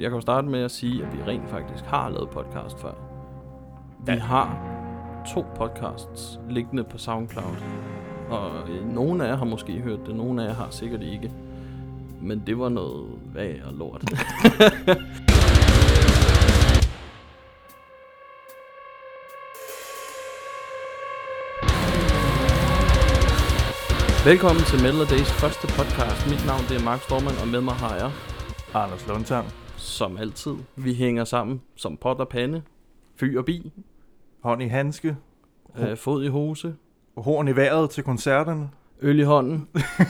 jeg kan jo starte med at sige, at vi rent faktisk har lavet podcast før. Vi Ja. har to podcasts liggende på SoundCloud. Og øh, nogle af jer har måske hørt det, nogle af jer har sikkert ikke. Men det var noget vag og lort. Velkommen til Metal Days første podcast. Mit navn det er Mark Storman, og med mig har jeg, Anders Lundtang. Som altid, vi hænger sammen som pot og pande, fy og bi, Hånd i handske. øh, fod i hose, Horn i vejret til koncerterne. øl i hånden.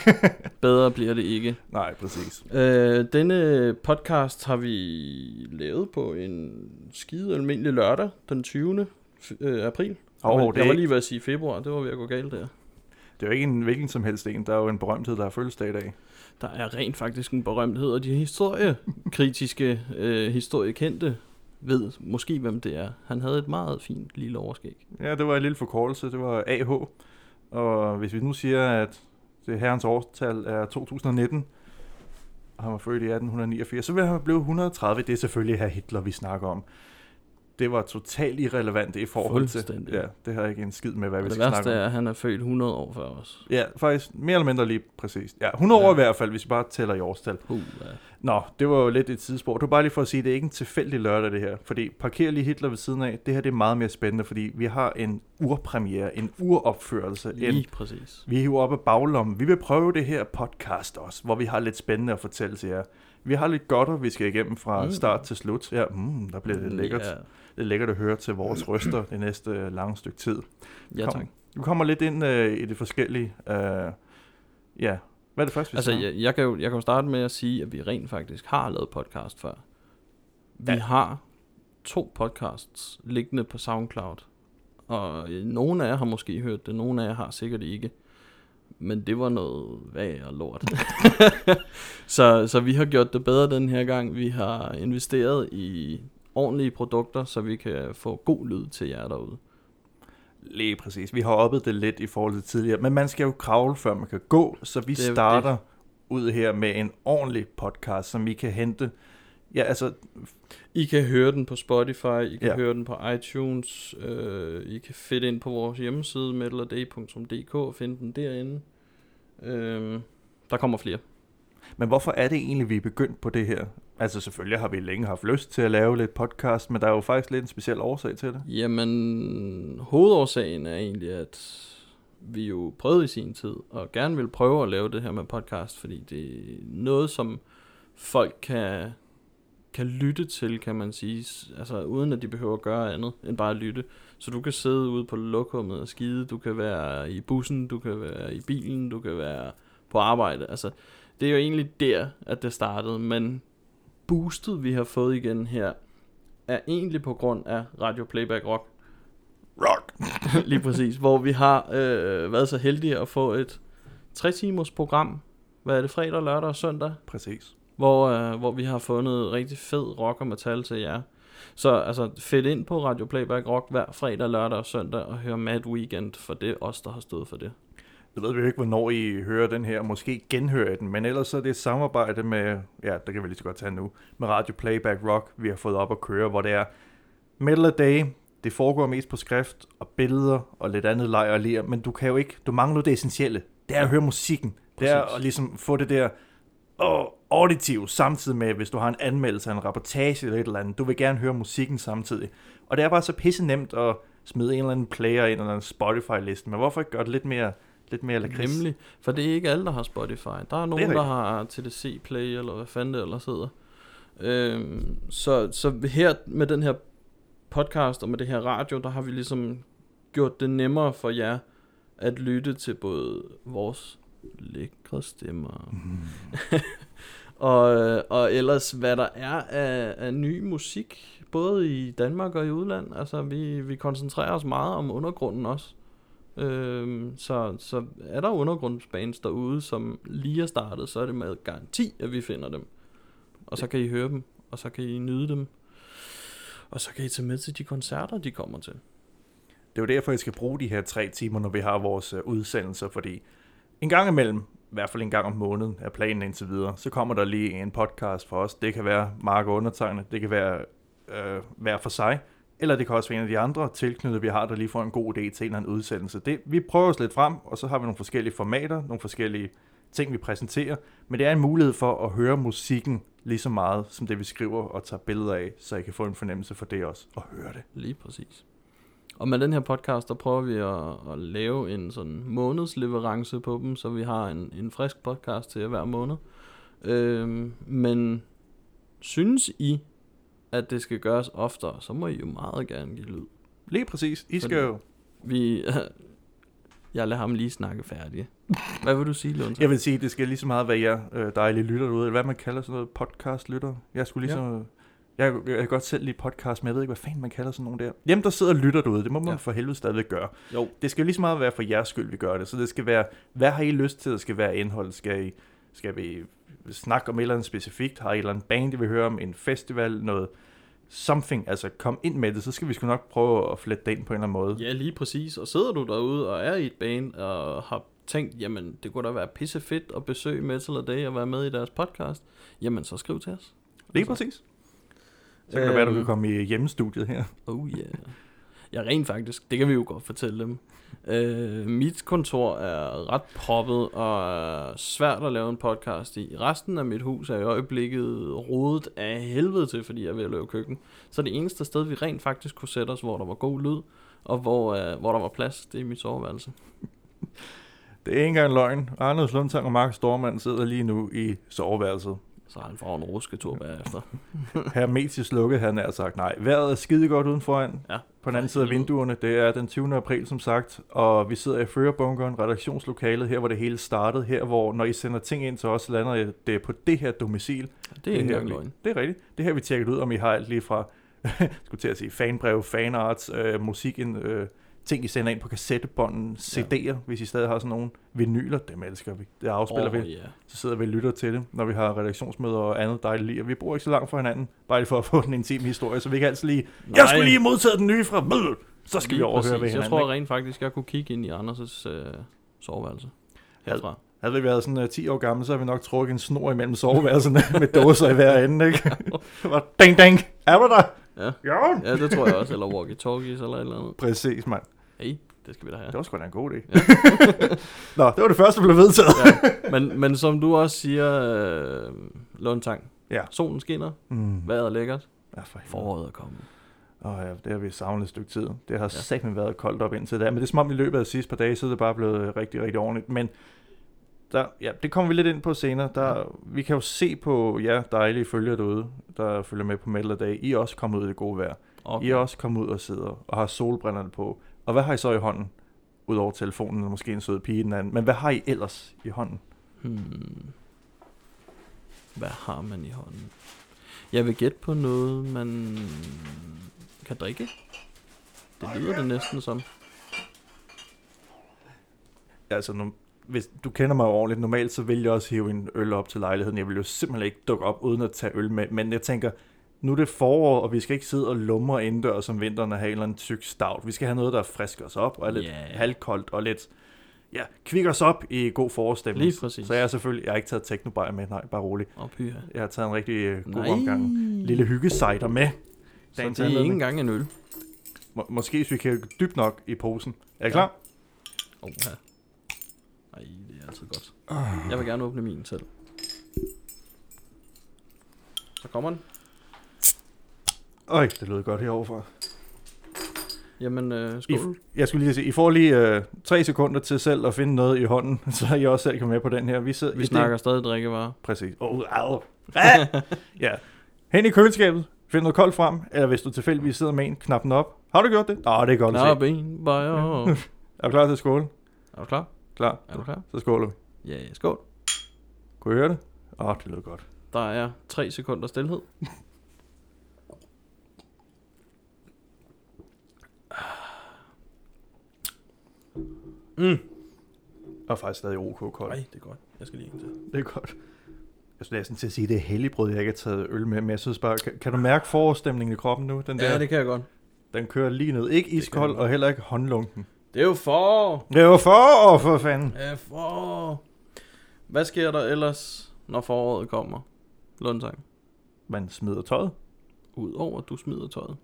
Bedre bliver det ikke. Nej, præcis. Øh, denne podcast har vi lavet på en skide almindelig lørdag, den 20. f- øh, april. Åh, jeg, det, jeg var lige ved at sige februar, det var ved at gå galt der. det er jo ikke en hvilken som helst en. Der er jo en berømthed, der er fødselsdag i dag. Der er rent faktisk en berømthed, og de historiekritiske, øh, historiekendte ved måske, hvem det er. Han havde et meget fint lille overskæg. Ja, det var en lille forkortelse. Det var AH. Og hvis vi nu siger, at det herrens årstal er 2019, og han var født i 1889, så vil han blive 130. Det er selvfølgelig her Hitler, vi snakker om. Det var totalt irrelevant i forhold til... Ja, det har ikke en skid med, hvad Og vi det skal værste snakke om. er, at han er født 100 år før os. Ja, faktisk mere eller mindre lige præcis. Ja, 100 Ja. år i hvert fald, hvis vi bare tæller i årstal. Uh, ja. Nå, det var jo lidt et tidsspor. Det var bare lige for at sige, at det er ikke en tilfældig lørdag, det her. Fordi parker lige Hitler ved siden af. Det her det er meget mere spændende, fordi vi har en urpremiere, en uropførelse. En, Lige præcis. vi hiver op af baglommen. Vi vil prøve det her podcast også, hvor vi har lidt spændende at fortælle til jer. Vi har lidt godter, vi skal igennem fra Mm. start til slut. Ja, mm, der bliver det lækkert. Ja, Det er lækkert at høre til vores røster det næste øh, lange stykke tid. ja Kom. tak. Vi kommer lidt ind øh, i det forskellige. Øh, ja, hvad er det første, vi Altså, jeg, jeg, kan jo, jeg kan jo starte med at sige, at vi rent faktisk har lavet podcast før. Vi Ja. har to podcasts liggende på SoundCloud. Og øh, nogle af jer har måske hørt det, nogle af jer har sikkert ikke. Men det var noget vag og lort. så, så vi har gjort det bedre den her gang. Vi har investeret i ordentlige produkter, så vi kan få god lyd til jer derude. Lige præcis. Vi har oppet det lidt i forhold til tidligere, men man skal jo kravle, før man kan gå, så vi Det er starter ud her med en ordentlig podcast, som vi kan hente. Ja, altså, I kan høre den på Spotify, I kan ja. Høre den på iTunes, øh, I kan finde ind på vores hjemmeside, metalerday.dk og finde den derinde. Øh, der kommer flere men hvorfor er det egentlig, vi er begyndt på det her? Altså, selvfølgelig har vi længe haft lyst til at lave lidt podcast, men der er jo faktisk lidt en speciel årsag til det. Jamen, hovedårsagen er egentlig, at vi jo prøvede i sin tid, og gerne vil prøve at lave det her med podcast, fordi det er noget, som folk kan, kan lytte til, kan man sige, altså uden at de behøver at gøre andet end bare at lytte. Så du kan sidde ude på lokummet og skide, du kan være i bussen, du kan være i bilen, du kan være på arbejde. Altså, det er jo egentlig der, at det startede, men boostet, vi har fået igen her, er egentlig på grund af Radio Playback Rock. Rock! Lige præcis, hvor vi har øh, været så heldige at få et 3 timers program. Hvad er det, fredag, lørdag og søndag? Præcis. Hvor, øh, hvor vi har fundet rigtig fed rock og metal til jer. Så altså, fedt ind på Radio Playback Rock hver fredag, lørdag og søndag og hør Mad Weekend, for det er os, der har stået for det. Jeg ved vi jo ikke, hvornår I hører den her, måske genhører I den, men ellers så er det et samarbejde med, ja, det kan vi lige så godt tage nu, med Radio Playback Rock, vi har fået op at køre, hvor det er Metal a Day, det foregår mest på skrift og billeder og lidt andet leg og ler, men du kan jo ikke, du mangler det essentielle. Det er at høre musikken. Det er Præcis. at ligesom få det der åh, auditiv samtidig med, hvis du har en anmeldelse en rapportage eller et eller andet. Du vil gerne høre musikken samtidig. Og det er bare så pisse nemt at smide en eller anden player ind eller en Spotify-liste, men hvorfor ikke gøre det lidt mere, lidt mere lakrids? Nemlig, for det er ikke alle, der har Spotify. Der er nogen, rigtigt. der har TDC Play, eller hvad fanden det ellers hedder. Øhm, så, så her med den her podcast og med det her radio, der har vi ligesom gjort det nemmere for jer at lytte til både vores lækre stemmer og, øh, og ellers hvad der er af, af ny musik, både i Danmark og i udland. Altså vi, vi koncentrerer os meget om undergrunden også. Øhm, så, så er der undergrundsbands derude, som lige er startet, så er det med garanti, at vi finder dem. Og så kan I høre dem, og så kan I nyde dem. Og så kan I tage med til de koncerter, de kommer til. Det er jo derfor, jeg skal bruge de her tre timer, når vi har vores øh, udsendelser, fordi en gang imellem, i hvert fald en gang om måneden er planen indtil videre. Så kommer der lige en podcast for os. Det kan være Mark og undertegnet, det kan være øh, hver for sig, eller det kan også være en af de andre tilknyttede, vi har, der lige får en god idé til en eller anden udsendelse. Det, vi prøver os lidt frem, og så har vi nogle forskellige formater, nogle forskellige ting, vi præsenterer, men det er en mulighed for at høre musikken lige så meget, som det vi skriver og tager billeder af, så I kan få en fornemmelse for det også, og høre det. Lige præcis. Og med den her podcast, der prøver vi at, at lave en sådan månedsleverance på dem, så vi har en, en frisk podcast til hver måned. Øhm, men synes I, at det skal gøres oftere, så må I jo meget gerne give lyd. Lige præcis. I skal Fordi- jo... Vi, jeg lader ham lige snakke færdig. Hvad vil du sige, Lund? Jeg vil sige, det skal lige så meget være jer øh, dejlige lytter derude, eller hvad man kalder sådan noget podcast-lytter. Jeg skulle ligesom... Ja. Jeg, jeg kan godt selv lide podcast, men jeg ved ikke, hvad fanden man kalder sådan nogen der. Jamen, der sidder og lytter derude. Det må man Ja. for helvede stadigvæk gøre. Jo. Det skal lige så meget være for jeres skyld, vi gør det. Så det skal være, hvad har I lyst til, der skal være indhold? Skal, I, skal vi snakke om et eller andet specifikt? Har et eller andet band, I vil høre om? En festival? Noget something? Altså, kom ind med det, så skal vi sgu nok prøve at flette det ind på en eller anden måde. Ja, lige præcis. Og sidder du derude og er i et band og har tænkt, jamen det kunne da være pisse fedt at besøge Metal a Day og være med i deres podcast, jamen så skriv til os. Lige præcis. Så kan det være, du Øhm. kan komme i hjemmestudiet her. Oh yeah. Ja, rent faktisk. Det kan vi jo godt fortælle dem. Øh, mit kontor er ret proppet og er svært at lave en podcast i. Resten af mit hus er i øjeblikket rodet af helvede til, fordi jeg er ved at lave køkken. Så det eneste sted, vi rent faktisk kunne sætte os, hvor der var god lyd, og hvor, øh, hvor der var plads, det er mit soveværelse. Det er ikke engang løgn. Anders Lundtang og Mark Stormand sidder lige nu i soveværelset. Så han får en rusketur bagefter. Hermetisk lukket, han er sagt nej. Vejret er skide godt udenforan. Ja, På den anden side af vinduerne. Det er den 20. april, som sagt. Og vi sidder i førerbunkeren, redaktionslokalet, her hvor det hele startede. Her hvor, når I sender ting ind til os, lander det på det her domicil. Det er ikke engang løgn. Det er rigtigt. Det her vi tjekket ud, om I har alt lige fra, skulle til at sige, fanbrev, fanarts, øh, musikken, øh, ting I sender ind på kassettebånden, CD'er, hvis I stadig har sådan nogle vinyler, dem elsker vi. Det afspiller Åh, vi. ja. Så sidder vi og lytter til det, når vi har redaktionsmøder og andet dejligt lige. Vi bor ikke så langt fra hinanden, bare lige for at få den intime historie, så vi kan altid lige, jeg skulle lige modtage den nye fra, Bøh! så skal vi Lige overhøre præcis. ved Jeg hinanden. tror ikke? rent faktisk, jeg kunne kigge ind i Anders' øh, soveværelse. Herfra. Havde vi været sådan uh, 10 år gamle, så havde vi nok trukket en snor imellem soveværelserne med dåser i hver ende, ikke? var ding ding, er du der? Ja. Ja. Ja, det tror jeg også. Eller walkie-talkies eller et eller andet. Præcis, mand. Hey, det skal vi da have. Det var sgu da en god idé. Nå, det var det første, der blev vedtaget. ja. men, men som du også siger, øh, Lundtang, Ja. solen skinner, Mm. vejret er lækkert, Ja, for foråret er kommet. Åh ja, det har vi savnet et stykke tid. Det har Ja. ja. sagt været koldt op indtil da, men det er som om i løbet af de sidste par dage, så er det bare blevet rigtig, rigtig ordentligt. Men der, ja, det kommer vi lidt ind på senere. Der, vi kan jo se på jer dejlige følgere derude, der følger med på Metal Day. I er også kommet ud i det gode vejr. Okay. I er også kommet ud og sidder og har solbrillerne på. Og hvad har I så i hånden? Udover telefonen, eller måske en sød pige den anden. Men hvad har I ellers i hånden? Hmm. Hvad har man i hånden? Jeg vil gætte på noget, man kan drikke. Det lyder det næsten som. Altså, nu, hvis du kender mig ordentligt, normalt så vil jeg også hive en øl op til lejligheden. Jeg vil jo simpelthen ikke dukke op uden at tage øl med. Men jeg tænker, nu er det forår, og vi skal ikke sidde og lumre indendørs om vinteren og have en eller anden tyk stout. Vi skal have noget, der frisker os op og er lidt Ja. yeah. halvkoldt og lidt... Ja, kvikker os op i god forårsstemning. Lige præcis. Så jeg er selvfølgelig... Jeg har ikke taget teknobajer med, nej, bare rolig. Og pyha. Jeg har taget en rigtig øh, god Nej. omgang. Lille hyggesejder med. Så Dagens det er ikke engang en øl. Må, måske hvis vi kan dybt nok i posen. Er I Ja. klar? Oh, ja. Ej, det er altid godt. Jeg vil gerne åbne min selv. Så kommer den. Øj, det lød godt heroverfra. Jamen, øh, I, skål. jeg skulle lige sige, I får lige øh, tre sekunder til selv at finde noget i hånden, så I også selv kan med på den her. Vi, sidder, Vi i snakker stadig drikkevarer. Det, præcis. Oh, au. Ah! ja. Hen i køleskabet, find noget koldt frem, eller hvis du tilfældigvis sidder med en, knap den op. Har du gjort det? Nå, det er godt at Knap se. en, bajer. Er du klar til at skåle? Er du klar? Klar. Er du klar? Så skåler vi. Ja, skål. Kunne I høre det? Åh, oh, det lød godt. Der er 3 sekunder stillhed. Mm. Og faktisk stadig OK koldt. Nej, det er godt. Jeg skal lige en til. Det er godt. Jeg skulle næsten til at sige, at det er helligbrød, jeg ikke har taget øl med, men jeg synes bare, kan, kan du mærke forårsstemningen i kroppen nu? Den der, Ja, det kan jeg godt. den kører lige ned. Ikke iskold og heller ikke håndlunken. Det er jo for. Det var for, for fanden. Ja, for. Hvad sker der ellers, når foråret kommer? Lundsang. Man smider tøjet. Udover at du smider tøjet.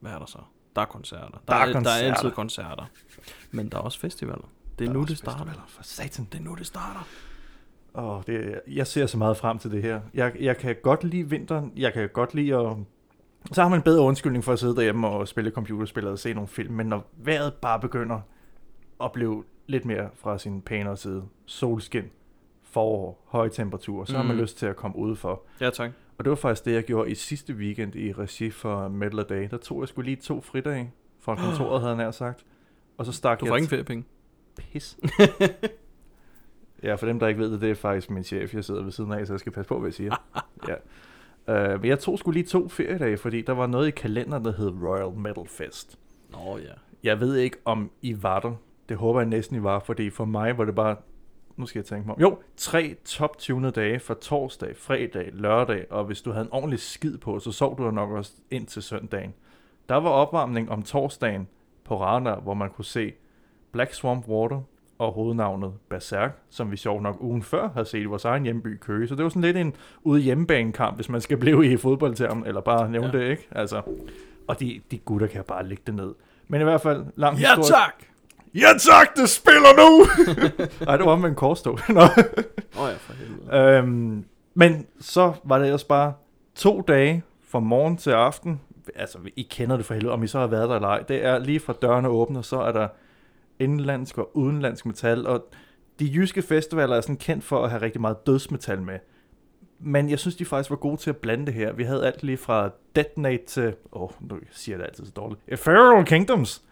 Hvad er der så? Der er koncerter. Der er Der er koncerter. altid koncerter. Men der er også festivaler. Det er Der nu, også det starter. festivaler, For satan. Det er nu, det starter. Åh, det, jeg ser så meget frem til det her. Jeg, jeg kan godt lide vinteren. Jeg kan godt lide at... Så har man en bedre undskyldning for at sidde derhjemme og spille computerspil og se nogle film. Men når vejret bare begynder at blive lidt mere fra sin pænere side. Solskin, forår, høje temperaturer. Så mm. har man Mm. lyst til at komme udenfor. Ja, tak. Og det var faktisk det, jeg gjorde i sidste weekend i regi for Metal Day. Der tog jeg skulle lige to fridage fra kontoret, havde jeg nær sagt. Og så stak Du jeg får ingen feriepenge. Pis. ja, for dem, der ikke ved det, det er faktisk min chef, jeg sidder ved siden af, så jeg skal passe på, hvad jeg siger. ja. Uh, men jeg tog skulle lige to feriedage, fordi der var noget i kalenderen, der hed Royal Metal Fest. Nå ja. Jeg ved ikke, om I var der. Det håber jeg næsten, I var, fordi for mig var det bare... Nu skal jeg tænke mig om. Jo, tre top dage fra torsdag, fredag, lørdag, og hvis du havde en ordentlig skid på, så sov du der nok også ind til søndagen. Der var opvarmning om torsdagen på Radar, hvor man kunne se Black Swamp Water og hovednavnet Berserk, som vi sjovt nok ugen før havde set i vores egen hjemby Køge. Så det var sådan lidt en ude hjemmebanekamp, hvis man skal blive i fodboldtermen, eller bare nævne Ja. ja. det, ikke? Altså, og de, de gutter kan bare lægge det ned. Men i hvert fald, lang Ja, historie. tak! Ja tak, det spiller nu! Nej, det var med en korstog. Nå. Åh oh, ja, for helvede. øhm, men så var det ellers bare to dage fra morgen til aften. Altså, I kender det for helvede, om I så har været der eller ej. Det er lige fra dørene åbner, så er der indlandsk og udenlandsk metal. Og de jyske festivaler er sådan kendt for at have rigtig meget dødsmetal med. Men jeg synes, de faktisk var gode til at blande det her. Vi havde alt lige fra Detonate til... Åh, oh, nu siger jeg det altid så dårligt. Ethereal Kingdoms!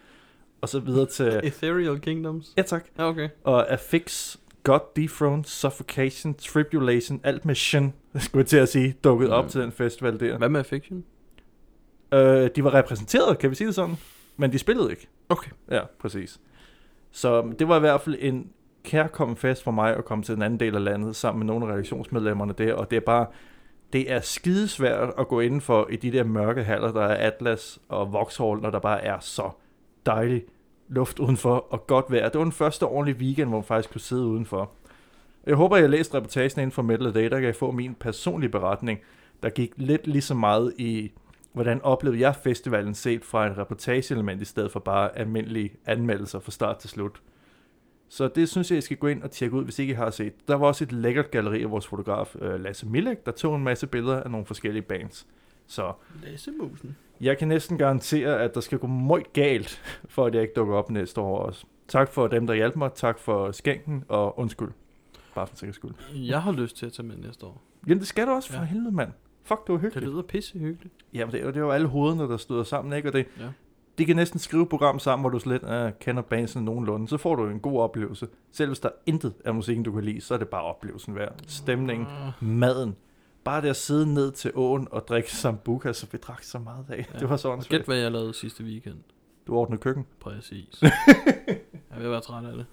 Og så videre til... Ethereal Kingdoms? Ja, tak. Ja, okay. Og Affix, God Dethroned, Suffocation, Tribulation, alt med shin, skulle jeg til at sige, dukket op Mm. til den festival der. Hvad med Fiction? Øh, de var repræsenteret, kan vi sige det sådan, men de spillede ikke. Okay. Ja, præcis. Så det var i hvert fald en kærkommen fest for mig at komme til den anden del af landet sammen med nogle af redaktionsmedlemmerne der, og det er bare, det er skidesvært at gå indenfor i de der mørke haller, der er Atlas og Vauxhall, når der bare er så dejlig luft udenfor og godt vejr. Det var den første ordentlige weekend, hvor man faktisk kunne sidde udenfor. Jeg håber, jeg har læst reportagen inden for Metal Day, der kan jeg få min personlige beretning, der gik lidt lige så meget i, hvordan oplevede jeg festivalen set fra et reportageelement, i stedet for bare almindelige anmeldelser fra start til slut. Så det synes jeg, I skal gå ind og tjekke ud, hvis ikke I har set. Der var også et lækkert galleri af vores fotograf, øh, Lasse Milek, der tog en masse billeder af nogle forskellige bands. Så Læsemusen. jeg kan næsten garantere, at der skal gå meget galt, for at jeg ikke dukker op næste år også. Tak for dem, der hjalp mig. Tak for skænken, og undskyld. Bare for sikkerheds skyld. Jeg har lyst til at tage med næste år. Jamen, det skal du også for Ja. helvede, mand. Fuck, det var Det hyggeligt. lyder pisse hyggeligt. Jamen, det, er jo- det jo alle hovederne, der støder sammen, ikke? Og det, Ja. de kan næsten skrive et program sammen, hvor du slet uh, kender bandsen nogenlunde. Så får du en god oplevelse. Selv hvis der er intet af musikken, du kan lide, så er det bare oplevelsen værd. Stemningen, Ah, maden. Bare det at sidde ned til åen og drikke sambuca, så vi drak så meget af. Ja. Det var sådan Og gæt, hvad jeg lavede sidste weekend. Du ordnede køkken. Præcis. jeg er at være træt af det.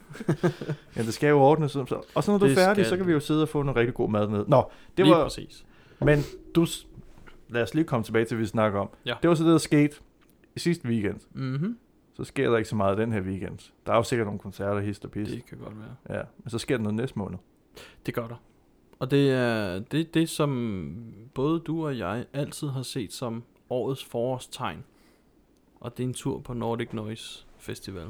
Ja, det skal jo ordnes. Så. Og så når du er Det færdig, skal så kan vi jo sidde og få noget rigtig god mad ned. Nå, det Lige var... præcis. Men du... Lad os lige komme tilbage til, hvad vi snakker om. Ja. Det var så det, der skete i sidste weekend. Mhm. Så sker der ikke så meget den her weekend. Der er jo sikkert nogle koncerter, hist og pis. Det kan godt være. Ja, men så sker der noget næste måned. Det gør der. Og det er det, det, som både du og jeg altid har set som årets forårstegn. Og det er en tur på Nordic Noise Festival.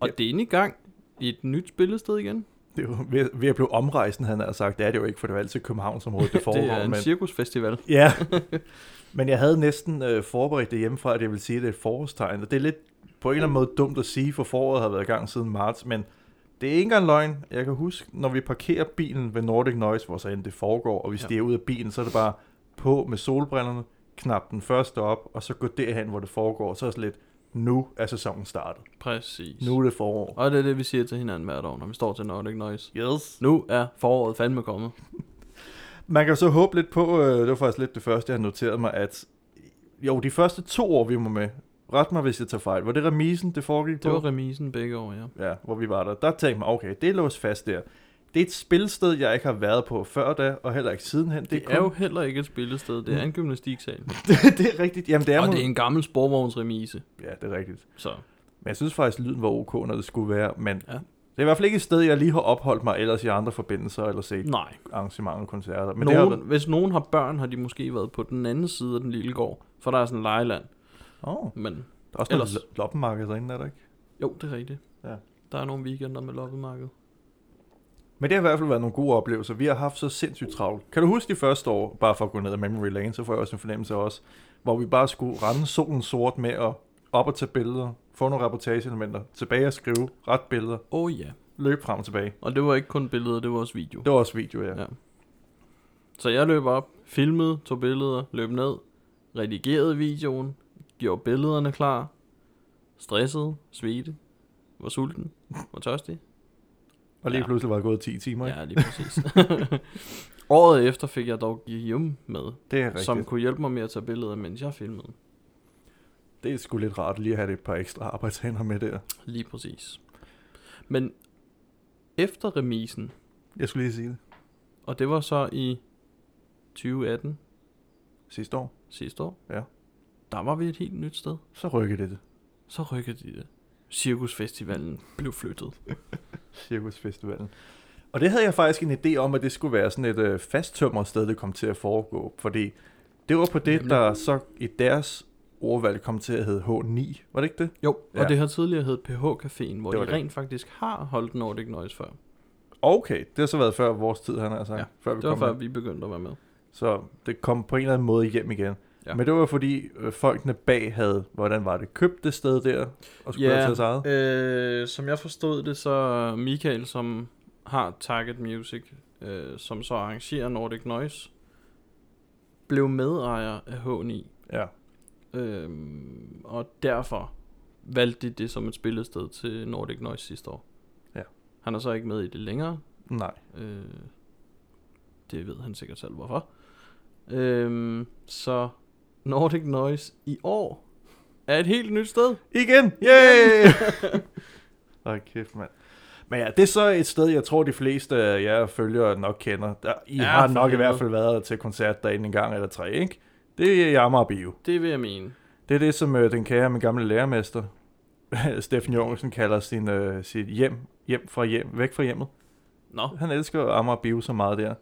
Og Ja. det er inde i gang i et nyt spillested igen. Det er jo ved, ved at blive omrejsende, han har sagt. Det er det jo ikke, for det jo altid Københavnsområdet, det foregår. det er en men, cirkusfestival. ja, men jeg havde næsten øh, forberedt det hjemmefra, at jeg vil sige, at det er et forårstegn. Og det er lidt på en eller anden måde dumt at sige, for foråret har været i gang siden marts, men det er ikke engang løgn. Jeg kan huske, når vi parkerer bilen ved Nordic Noise, hvor så end det foregår, og vi Ja. stiger ud af bilen, så er det bare på med solbrillerne, knap den første op, og så gå derhen, hvor det foregår. Så er det lidt, nu er sæsonen startet. Præcis. Nu er det forår. Og det er det, vi siger til hinanden hvert år, når vi står til Nordic Noise. Yes. Nu er foråret fandme kommet. Man kan så håbe lidt på, øh, det var faktisk lidt det første, jeg noterede mig, at jo, de første to år, vi var med, ret mig, hvis jeg tager fejl, var det remisen, det foregik Det på? var remisen begge år, ja. Ja, hvor vi var der. Der tænkte jeg mig, okay, det er låst fast der. Det er et spilsted, jeg ikke har været på før da, og heller ikke sidenhen. Det, det er, jo heller ikke et spillested, det er en gymnastiksal. det, det er rigtigt. Jamen, det er, og må- det er en gammel sporvognsremise. Ja, det er rigtigt. Så Men jeg synes faktisk, lyden var ok, når det skulle være. Men Ja. Det er i hvert fald ikke et sted, jeg lige har opholdt mig ellers i andre forbindelser, eller set Nej. arrangementer og koncerter. Men Men det har nogen, hvis nogen har børn, har de måske været på den anden side af den lille gård. For der er sådan en lejeland. Oh, Men der er også Ellers- noget loppemarked derinde, er der ikke? jo, det er rigtigt. Ja. Der er nogle weekender med loppemarked. Men det har i hvert fald været nogle gode oplevelser. Vi har haft så sindssygt travlt. Kan du huske de første år, bare for at gå ned ad memory lane, så får jeg også en fornemmelse af os, hvor vi bare skulle rende solen sort med at op og tage billeder, få nogle reportageelementer, tilbage og skrive, ret billeder, Oh ja. løb frem og tilbage. Og det var ikke kun billeder, det var også video. Det var også video, ja. Ja. Så jeg løb op, filmede, tog billeder, løb ned, redigerede videoen, gjorde billederne klar, stressede, svedte, var sulten, var tørstig. Og lige Ja. pludselig var det gået 10 timer, ikke? Ja, lige præcis. Året efter fik jeg dog Guillaume med, Det er rigtigt. som kunne hjælpe mig med at tage billeder, mens jeg filmede. Det er sgu lidt rart lige at have et par ekstra arbejdshænder med der. Lige præcis. Men efter remisen, Jeg skulle lige sige det. og det var så i 2018, Sidste år, sidste år, Ja. Der var vi et helt nyt sted. så rykkede det. Så rykkede de det. Cirkusfestivalen blev flyttet. Cirkusfestivalen. Og det havde jeg faktisk en idé om, at det skulle være sådan et øh, fasttømret sted, det kom til at foregå. Fordi det var på det, Nemlig. der så i deres ordvalg kom til at hedde H9. Var det ikke det? Jo, ja. Og det har tidligere heddet PH-caféen, hvor Det de det. rent faktisk har holdt Nordic Noise før. Okay, det har så været før vores tid, han har sagt. Ja, før vi Det var kom før med. vi begyndte at være med. Så det kom på en eller anden måde hjem igen. Ja. Men det var fordi øh, folkene bag havde, hvordan var det, købt det sted der, og skulle Ja. sig eget. Øh, som jeg forstod det, så Michael, som har Target Music, øh, som så arrangerer Nordic Noise, blev medejer af H9. Ja. Øhm, og derfor valgte de det som et spillested til Nordic Noise sidste år. Ja. Han er så ikke med i det længere. Nej. Øh, det ved han sikkert selv hvorfor. Øhm, så Nordic Noise i år er et helt nyt sted. Igen! Yay! Hold kæft, mand. Men ja, det er så et sted, jeg tror, de fleste af jer følgere nok kender. Der, I Ja, har nok i hvert fald været til koncert derinde en gang eller tre, ikke? Det er Amager Bio. Det vil jeg mene. Det er det, som øh, den kære, min gamle lærermester, Steffen Jorgensen, kalder sin, øh, sit hjem, hjem fra hjem, væk fra hjemmet. Nå, Han elsker Amager Bio så meget der.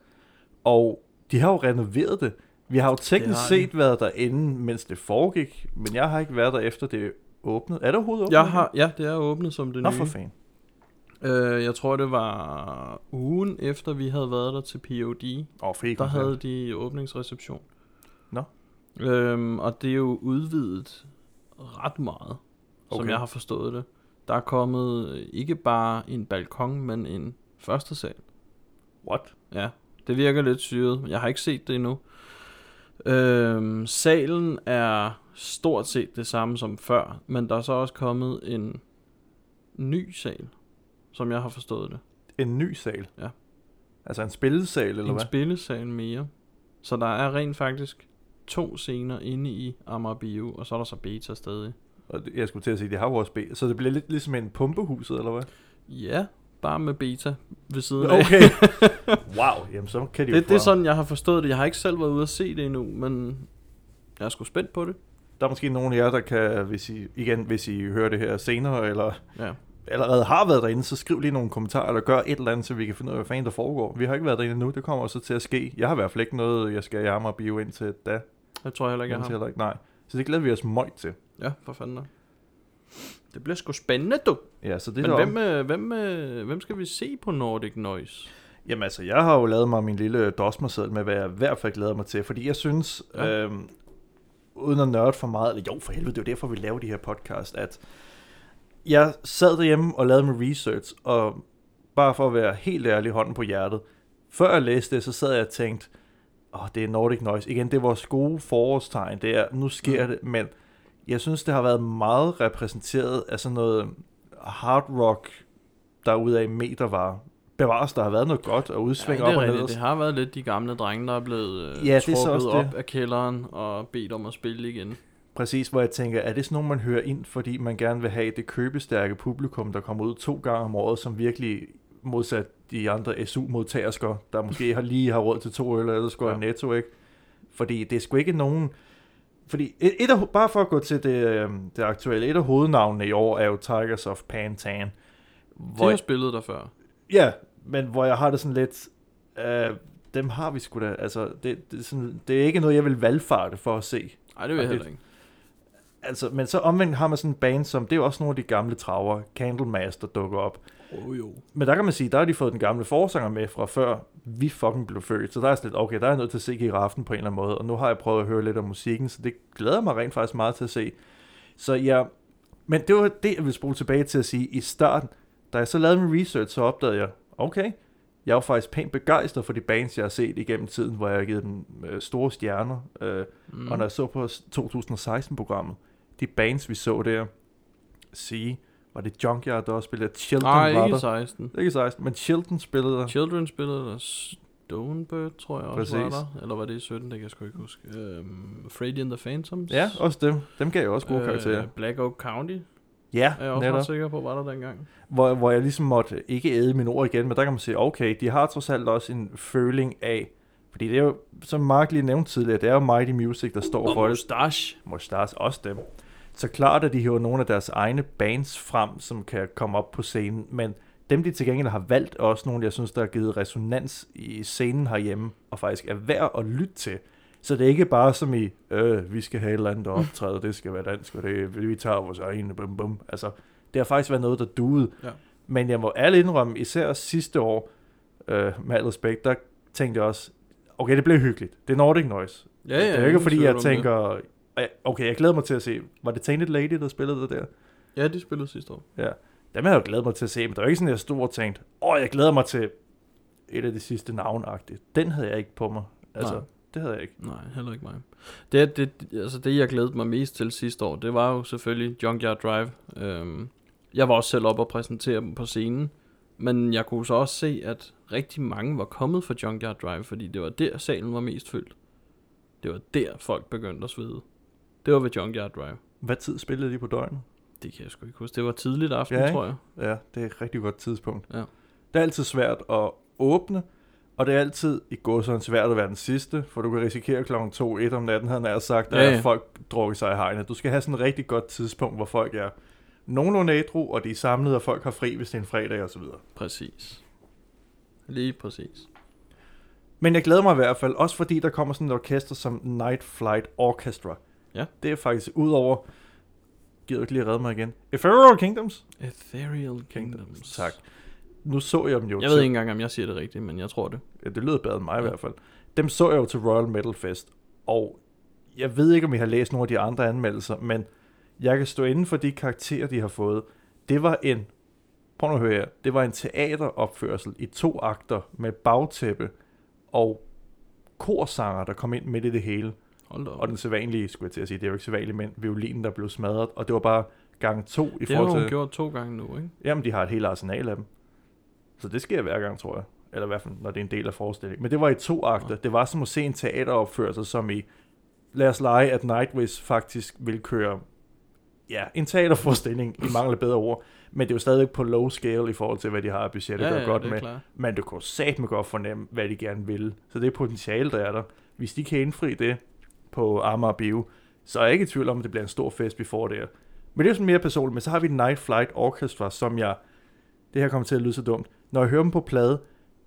Og de har jo renoveret det. Vi har jo teknisk har set været derinde, mens det foregik, men jeg har ikke været der efter det åbnede. Er det overhovedet åbnet? jeg har, ja, det er åbnet som det Nå nye. for fanden. Øh, jeg tror, det var ugen efter, vi havde været der til POD. Oh, fik Der havde de åbningsreception. Nå. Øhm, og det er jo udvidet ret meget, som Okay. jeg har forstået det. Der er kommet øh, ikke bare en balkon, men en første sal. What? Ja, det virker lidt syret. Jeg har ikke set det endnu. Øhm, salen er stort set det samme som før, men der er så også kommet en ny sal, som jeg har forstået det. En ny sal? Ja. Altså en spillesal, eller en hvad? spillesal mere. Så der er rent faktisk to scener inde i Amager Bio, og så er der så beta stadig. Og jeg skulle til at sige, det har jo også B. Så det bliver lidt ligesom en pumpehuset, eller hvad? Ja, bare med beta ved siden af. Okay. wow, jamen så kan de jo Det, det er sådan, jeg har forstået det. Jeg har ikke selv været ude at se det endnu, men jeg er sgu spændt på det. Der er måske nogen af jer, der kan, hvis I, igen, hvis I hører det her senere, eller Ja. allerede har været derinde, så skriv lige nogle kommentarer, eller gør et eller andet, så vi kan finde ud af, hvad fanden der foregår. Vi har ikke været derinde endnu, det kommer også til at ske. Jeg har i hvert fald ikke noget, jeg skal jammer og bio ind til da. Jeg tror heller ikke, jeg har. heller ikke, nej. Så det glæder vi os møjt til. Ja, for fanden da. Det bliver sgu spændende, du. Ja, så det Men hvem, øh, hvem, øh, hvem skal vi se på Nordic Noise? Jamen altså, jeg har jo lavet mig min lille dosmerseddel med, hvad jeg i hvert fald glæder mig til, fordi jeg synes, Ja. ja. øhm, uden at nørde for meget, eller jo for helvede, det er jo derfor, vi laver de her podcast, at jeg sad derhjemme og lavede min research, og bare for at være helt ærlig hånden på hjertet, før jeg læste det, så sad jeg og tænkte, åh, oh, det er Nordic Noise. Igen, det er vores gode forårstegn, det er, nu sker Mm. det, men jeg synes, det har været meget repræsenteret af sådan noget hard rock, derude af metervarer. Bevares, der har været noget godt og udsving ja, op det, og ned. det har været lidt de gamle drenge, der er blevet øh, Ja, trukket op det. af kælderen og bedt om at spille igen. Præcis, hvor jeg tænker, er det sådan nogen, man hører ind, fordi man gerne vil have det købestærke publikum, der kommer ud to gange om året, som virkelig modsat de andre SU-modtagersker, der måske har lige har råd til to øl, eller skal Ja. ja. netto, ikke? Fordi det er sgu ikke nogen... Fordi et, et af, bare for at gå til det, øhm, det aktuelle, et af hovednavnene i år er jo Tigers of Pantan. Hvor, har spillet der før. ja, men hvor jeg har det sådan lidt, øh, dem har vi sgu da, altså, det, det, er sådan, det er ikke noget, jeg vil valgfarte for at se. Nej, det vil jeg det- heller ikke. Altså, men så omvendt har man sådan en band, som, det er jo også nogle af de gamle traver, Candlemaster dukker op. Oh, jo. Men der kan man sige, der har de fået den gamle forsanger med fra før vi fucking blev født. Så der er sådan lidt, okay, der er jeg nødt til at se giraffen på en eller anden måde. Og nu har jeg prøvet at høre lidt om musikken, så det glæder mig rent faktisk meget til at se. Så ja, men det var det, jeg vil spole tilbage til at sige i starten. Da jeg så lavede min research, så opdagede jeg, okay, jeg var faktisk pænt begejstret for de bands, jeg har set igennem tiden, hvor jeg har givet dem øh, store stjerner. Øh, mm. Og når jeg så på 2016-programmet, de bands, vi så der, sige, var det Junkyard, der også spillede, Chilton Nej, var ikke der. 16. Ikke 16, men Chilton spillede der. Children spillede der. Stonebird, tror jeg også Præcis. var der. Eller var det i 17, det kan jeg sgu ikke huske. Øhm, Freddy and the Phantoms. Ja, også dem. Dem gav jeg også gode øh, karakterer. Black Oak County Ja, er jeg også netop. sikker på, var der dengang. Hvor, hvor jeg ligesom måtte ikke æde mine ord igen, men der kan man sige, okay, de har trods alt også en føling af, fordi det er jo, som Mark lige nævnte tidligere, det er jo Mighty Music, der står Og for det. Mustache. Mustache også dem. Så klart, at de hiver nogle af deres egne bands frem, som kan komme op på scenen, men dem, de til gengæld har valgt, er også nogle, jeg synes, der har givet resonans i scenen herhjemme, og faktisk er værd at lytte til. Så det er ikke bare som i, øh, vi skal have et eller andet optræde, det skal være dansk, og det, vi tager vores egne, bum bum. Altså, det har faktisk været noget, der duede. Ja. Men jeg må ærligt indrømme, især sidste år, øh, med al respekt, der tænkte jeg også, okay, det blev hyggeligt. Det er Nordic Noise. Ja, ja. det er jo ikke, fordi jeg det. Tænker, "Ej, okay, jeg glæder mig til at se, var det Tainted Lady, der spillede det der? Ja, de spillede sidste år. Ja, dem har jeg jo glædet mig til at se, men det var ikke sådan, jeg stod og tænkte, åh, jeg glæder mig til et af de sidste navnagtige. Den havde jeg ikke på mig. Altså, Nej. det havde jeg ikke. Nej, heller ikke mig. Det, det, altså det, jeg glædede mig mest til sidste år, det var jo selvfølgelig Junkyard Drive. Øhm, jeg var også selv op og præsentere dem på scenen, men jeg kunne så også se, at rigtig mange var kommet fra Junkyard Drive, fordi det var der, salen var mest fyldt. Det var der, folk begyndte at svede. Det var ved Junkyard Drive. Hvad tid spillede de på døgnet? Det kan jeg sgu ikke huske. Det var tidligt aften, Ja, ikke? tror jeg. Ja, det er et rigtig godt tidspunkt. Ja. Det er altid svært at åbne, og det er altid i går sådan svært at være den sidste, for du kan risikere klokken 2 1 om natten, han er sagt, at ja. ja. folk drukker sig i hegnet. Du skal have sådan et rigtig godt tidspunkt, hvor folk er nogenlunde ædru, og de er samlet, og folk har fri, hvis det er en fredag og så videre. Præcis. Lige præcis. Men jeg glæder mig i hvert fald, også fordi der kommer sådan et orkester som Night Flight Orchestra. Ja. Det er faktisk ud over, gider du ikke lige redde mig igen, Ethereal Kingdoms? Ethereal Kingdoms. Tak. Nu så jeg dem jo Jeg til, ved ikke engang, om jeg siger det rigtigt, men jeg tror det. Ja, det lyder bedre end mig ja. i hvert fald. Dem så jeg jo til Royal Metal Fest, og jeg ved ikke, om I har læst nogle af de andre anmeldelser, men jeg kan stå inden for de karakterer, de har fået. Det var en, prøv nu at høre her, det var en teateropførsel i to akter med bagtæppe og korsanger, der kom ind midt i det hele. Hold op. Og den sædvanlige, skulle jeg til at sige, det er jo ikke sædvanligt, men violinen, der blev smadret, og det var bare gang to i det har forhold hun til... gjort to gange nu, ikke? Jamen, de har et helt arsenal af dem. Så det sker hver gang, tror jeg. Eller i hvert fald, når det er en del af forestillingen. Men det var i to akter. Nå. Det var som at se en teateropførsel, som i... Lad os lege, at Nightwish faktisk vil køre... Ja, en teaterforestilling, i mangel af bedre ord. Men det er jo stadigvæk på low scale i forhold til, hvad de har af budget at ja, gøre ja, godt med. klart. Men du kan med godt fornemme, hvad de gerne vil. Så det er potentiale, der er der. Hvis de kan indfri det på Amager Bio, så er jeg ikke i tvivl om, at det bliver en stor fest, vi får der. Men det er sådan mere personligt. Men så har vi Night Flight Orchestra, som jeg... Det her kommer til at lyde så dumt. Når jeg hører dem på plade,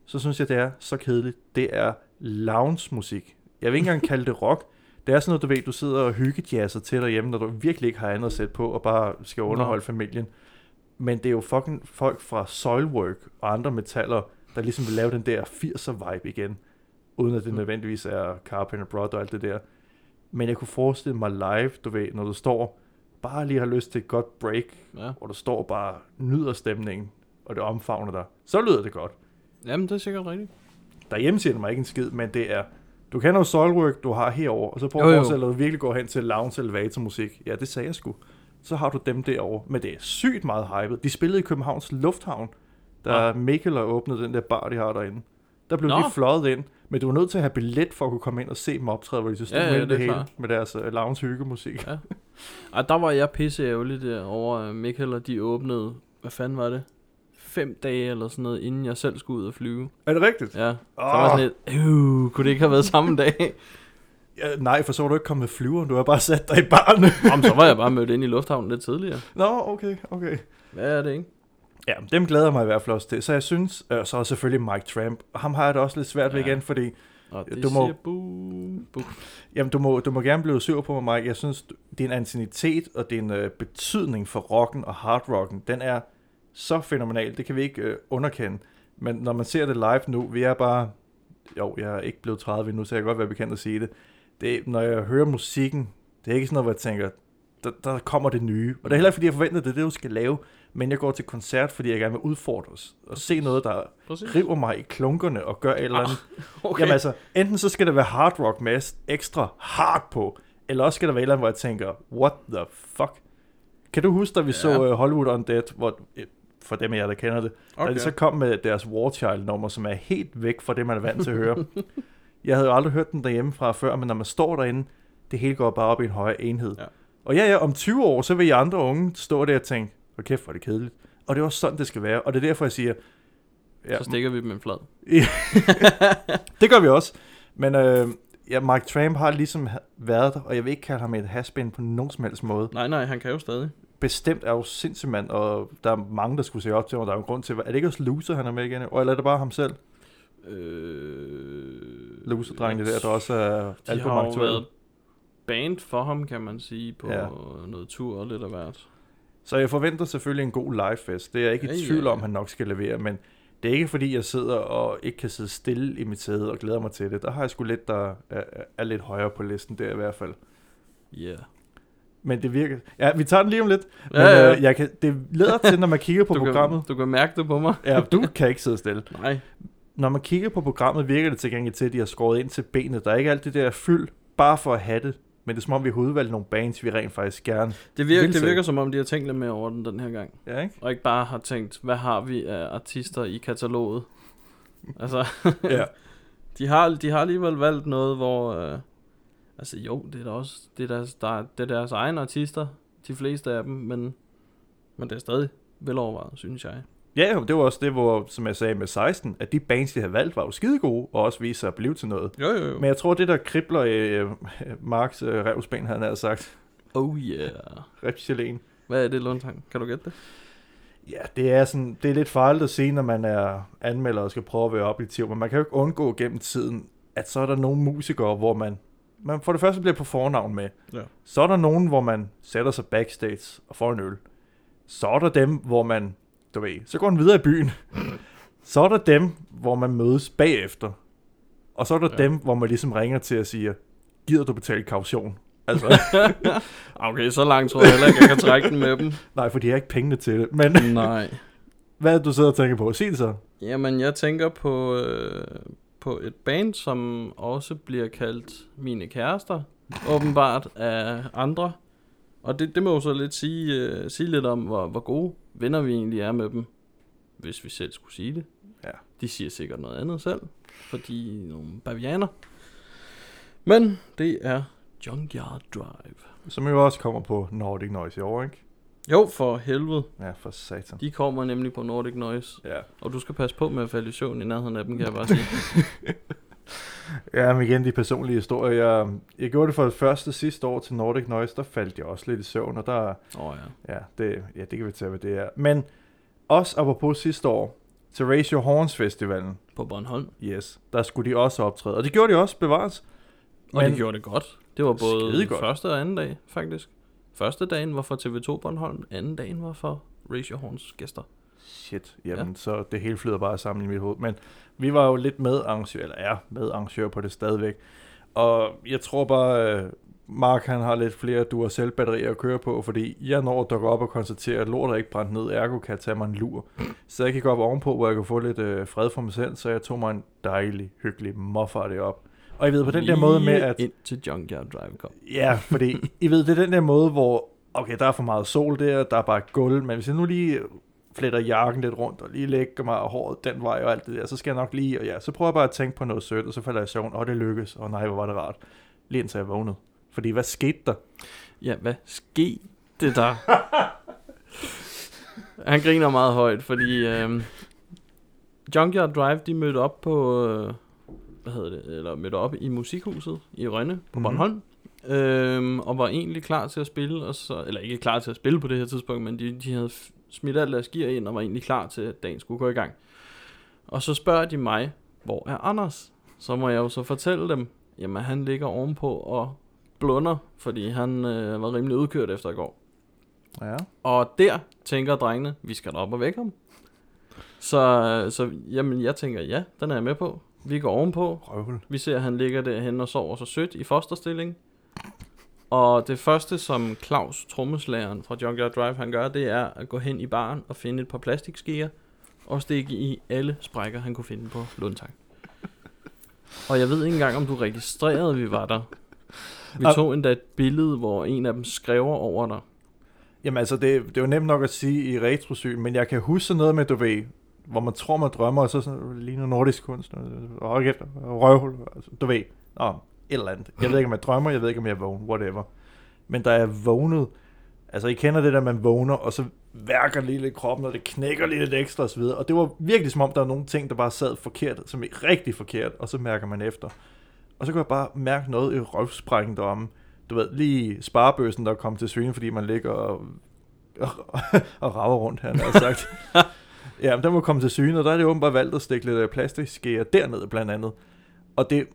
så synes jeg, det er så kedeligt. Det er lounge-musik. Jeg vil ikke engang kalde det rock. Det er sådan noget, du ved, du sidder og hyggejazzer til derhjemme, når du virkelig ikke har andet at sætte på, og bare skal underholde familien. Men det er jo fucking folk fra Soilwork og andre metaller, der ligesom vil lave den der 80'er-vibe igen, uden at det Mm. nødvendigvis er Carpenter Brother og alt det der. Men jeg kunne forestille mig live, du ved, når du står, bare lige har lyst til et godt break, Ja. hvor du står bare nyder stemningen, og det omfavner dig. Så lyder det godt. Jamen, det er sikkert rigtigt. Derhjemme siger det mig ikke en skid, men det er, du kan noget Soilwork, du har herover, og så prøv Jo, at du virkelig går hen til lounge elevator musik. Ja, det sagde jeg sgu. Så har du dem derovre, men det er sygt meget hypet. De spillede i Københavns Lufthavn, da Mikkel har åbnet den der bar, de har derinde. Der blev Nå. de fløjet ind, men du var nødt til at have billet for at kunne komme ind og se dem optræde, hvor de så stod Ja, ja, med det det er hele med deres uh, lounge hyggemusik. Ja. Ej, der var jeg pisse ærgerlig der over at Michael og de åbnede, hvad fanden var det? Fem dage eller sådan noget, inden jeg selv skulle ud og flyve. Er det rigtigt? Ja, så var sådan lidt, øh, kunne det ikke have været samme dag? Ja, nej, for så var du ikke kommet med flyveren, du har bare sat dig i barne. Om så var jeg bare mødt ind i lufthavnen lidt tidligere. Nå, okay, okay. Hvad er det, ikke? Ja, dem glæder mig i hvert fald også til. Så jeg synes, øh, så er selvfølgelig Mike Tramp. Ham har jeg det også lidt svært ved Ja. igen, fordi Og det Du må- siger bu. Jamen, du må, du må gerne blive sur på mig, Mike. Jeg synes, din antinitet og din øh, betydning for rocken og hardrocken, den er så fænomenal. Det kan vi ikke øh, underkende. Men når man ser det live nu, vi er bare... Jo, jeg er ikke blevet 30 endnu, så jeg kan godt være bekendt at sige det. det. Når jeg hører musikken, det er ikke sådan noget, hvor jeg tænker, der, der kommer det nye. Og det er heller ikke, fordi jeg forventer, det det, du skal lave. Men jeg går til koncert, fordi jeg gerne vil udfordres. Og se noget, der Præcis. river mig i klunkerne og gør et eller andet. Okay. Jamen altså, enten så skal der være hard rock med ekstra hard på, eller også skal der være et eller andet, hvor jeg tænker, what the fuck? Kan du huske, da vi ja. Så uh, Hollywood Undead, hvor, øh, for dem af jer, der kender det, okay. da de så kom med deres War Child-nummer, som er helt væk fra det, man er vant til at høre. jeg havde jo aldrig hørt den derhjemme fra før, men når man står derinde, det hele går bare op i en højere enhed. Ja. Og ja, ja, om 20 år, så vil I andre unge stå der og tænke, hvor kæft, hvor er det kedeligt. Og det er også sådan, det skal være. Og det er derfor, jeg siger, Så stikker vi dem en flad. det gør vi også. Men øh, ja, Mike Tramp har ligesom været der, og jeg vil ikke kalde ham et haspin på nogen som helst måde. Nej, nej, han kan jo stadig. Bestemt er jo sindssygt mand, og der er mange, der skulle se op til ham, og der er jo en grund til, er det ikke også Loser, han er med igen? Eller er det bare ham selv, Øh, Loser-drengene der, der også er De har jo været band for ham, kan man sige, på Ja. ja. noget tur og lidt af hvert. Så jeg forventer selvfølgelig en god livefest. Det er jeg ikke i tvivl om, han nok skal levere, men det er ikke fordi, jeg sidder og ikke kan sidde stille i mit sæde og glæder mig til det. Der har jeg sgu lidt, der er, er lidt højere på listen der i hvert fald. Ja. Yeah. Men det virker... Ja, vi tager den lige om lidt. Men Ja, ja. Øh, jeg kan, det leder til, når man kigger på du programmet... Kan, du kan mærke det på mig. Ja, du kan ikke sidde stille. Nej. Når man kigger på programmet, virker det til gengæld til, at de har skåret ind til benet. Der er ikke alt det der fyld, bare for at have det. Men det er som om, vi har udvalgt nogle bands, vi rent faktisk gerne... Det virker, det virker som om, de har tænkt lidt mere over den den her gang. Ja, ikke? Og ikke bare har tænkt, hvad har vi af artister i kataloget? altså, Ja. de har, de har alligevel valgt noget, hvor... Øh, altså jo, det er da også det er deres, der, er- det er deres egne artister, de fleste af dem, men, men det er stadig velovervejet, synes jeg. Ja, det var også det, hvor, som jeg sagde med 16, at de bands, de havde valgt, var jo skide gode, og også viste sig at blive til noget. Jo, jo, jo. Men jeg tror, det der kribler øh, Marks øh, revsben, han havde sagt, Oh yeah. reptilen. Hvad er det, Lundtang? Kan du gætte det? Ja, det er, sådan, det er lidt farligt at sige, når man er anmelder og skal prøve at være objektiv, men man kan jo ikke undgå gennem tiden, at så er der nogle musikere, hvor man, man for det første bliver på fornavn med. Ja. Så er der nogen, hvor man sætter sig backstage og får en øl. Så er der dem, hvor man, du ved, så går man videre i byen. så er der dem, hvor man mødes bagefter. Og så er der. Ja. dem, hvor man ligesom ringer til og siger, gider du betale kaution? Altså, Okay, så langt tror jeg heller ikke, jeg kan trække den med dem. nej, for de har ikke pengene til det. Men Nej. hvad er det, du sidder og tænker på? Sig det så. Jamen, jeg tænker på, øh, på et band, som også bliver kaldt Mine Kærester, åbenbart af andre. Og det, det må jo så lidt sige, øh, sige lidt om, hvor, hvor gode venner vi egentlig er med dem, hvis vi selv skulle sige det. Ja. De siger sikkert noget andet selv, fordi de er nogle bavianer. Men det er Junkyard Drive. Som jo også kommer på Nordic Noise i år, ikke? Jo, for helvede. Ja, for satan. De kommer nemlig på Nordic Noise. Ja. Og du skal passe på med at falde i søvn i nærheden af dem, kan jeg bare sige. Ja, men igen, de personlige historier. Jeg, jeg gjorde det for det første sidste år til Nordic Noise, der faldt jeg også lidt i søvn, og der, oh, ja. ja, det, ja, det kan vi tage, hvad det er. Men også apropos sidste år, til Raise Your Horns Festivalen, På Bornholm. yes, der skulle de også optræde. Og det gjorde de også, bevares. Og Men- de gjorde det godt. Det var både første og anden dag, faktisk. Første dagen var for TV2 Bornholm, anden dagen var for Raise Your Horns gæster. Shit, jamen ja. så det hele flyder bare sammen i mit hoved. Men vi var jo lidt med arrangør, eller er med arrangør på det stadigvæk. Og jeg tror bare, øh, Mark han har lidt flere Duracell batterier at køre på, fordi jeg når at dukke op og konstatere, at lortet er ikke brændt ned, ergo kan jeg tage mig en lur. Så jeg gik op ovenpå, hvor jeg kunne få lidt øh, fred for mig selv, så jeg tog mig en dejlig, hyggelig moffer det op. Og jeg ved på den der måde med, at... ind til Junkyard Drive kom. Ja, fordi I ved, det er den der måde, hvor, okay, der er for meget sol der, der er bare gulv, men hvis jeg nu lige fletter jakken lidt rundt, og lige lægger mig og håret den vej og alt det der, så skal jeg nok lige, og ja, så prøver jeg bare at tænke på noget sødt, og så falder jeg i søvn, og det lykkes, og nej, hvor var det rart. Lige indtil jeg vågnede. Fordi hvad skete der? Ja, hvad skete det der? Han griner meget højt, fordi øh, Junkyard Drive, de mødte op på, øh, hvad hedder det, eller mødte op i musikhuset i Rønne på Mhm. Bornholm, øh, og var egentlig klar til at spille, og så, eller ikke klar til at spille på det her tidspunkt, men de, de havde smidt alt deres gear ind og var egentlig klar til, at dagen skulle gå i gang. Og så spørger de mig, hvor er Anders? Så må jeg jo så fortælle dem, jamen han ligger ovenpå og blunder, fordi han øh, var rimelig udkørt efter i går. Ja. Og der tænker drengene, vi skal op og vække ham. Så, så jamen, jeg tænker, ja, den er jeg med på. Vi går ovenpå. Røvhul. Vi ser, at han ligger derhen og sover så sødt i fosterstilling. Og det første, som Claus, trommeslageren fra Junkyard Drive, han gør, det er at gå hen i baren og finde et par plastikskeer og stikke i alle sprækker, han kunne finde på Lundtang. Og jeg ved ikke engang, om du registrerede, at vi var der. Vi tog endda et billede, hvor en af dem skriver over dig. Jamen altså, det, det er jo nemt nok at sige i retrosyn, men jeg kan huske noget med, du ved, hvor man tror, man drømmer, og så sådan, ligner nordisk kunst, og og og røvhul, altså, du ved, Nå, eller andet. Jeg ved ikke, om jeg drømmer, jeg ved ikke, om jeg er vågen, whatever. Men da jeg vågnede, altså I kender det der, man vågner, og så værker lige lidt kroppen, og det knækker lige lidt ekstra osv., og det var virkelig som om, der var nogle ting, der bare sad forkert, som er rigtig forkert, og så mærker man efter. Og så kunne jeg bare mærke noget i røvsprækken deromme. Du ved, lige sparebøsen, der kom til syne, fordi man ligger og, og, og rager rundt her, har sagt. ja, men den må komme til syne, og der er det åbenbart valgt at stikke lidt plastikskeer dernede blandt andet. Og det,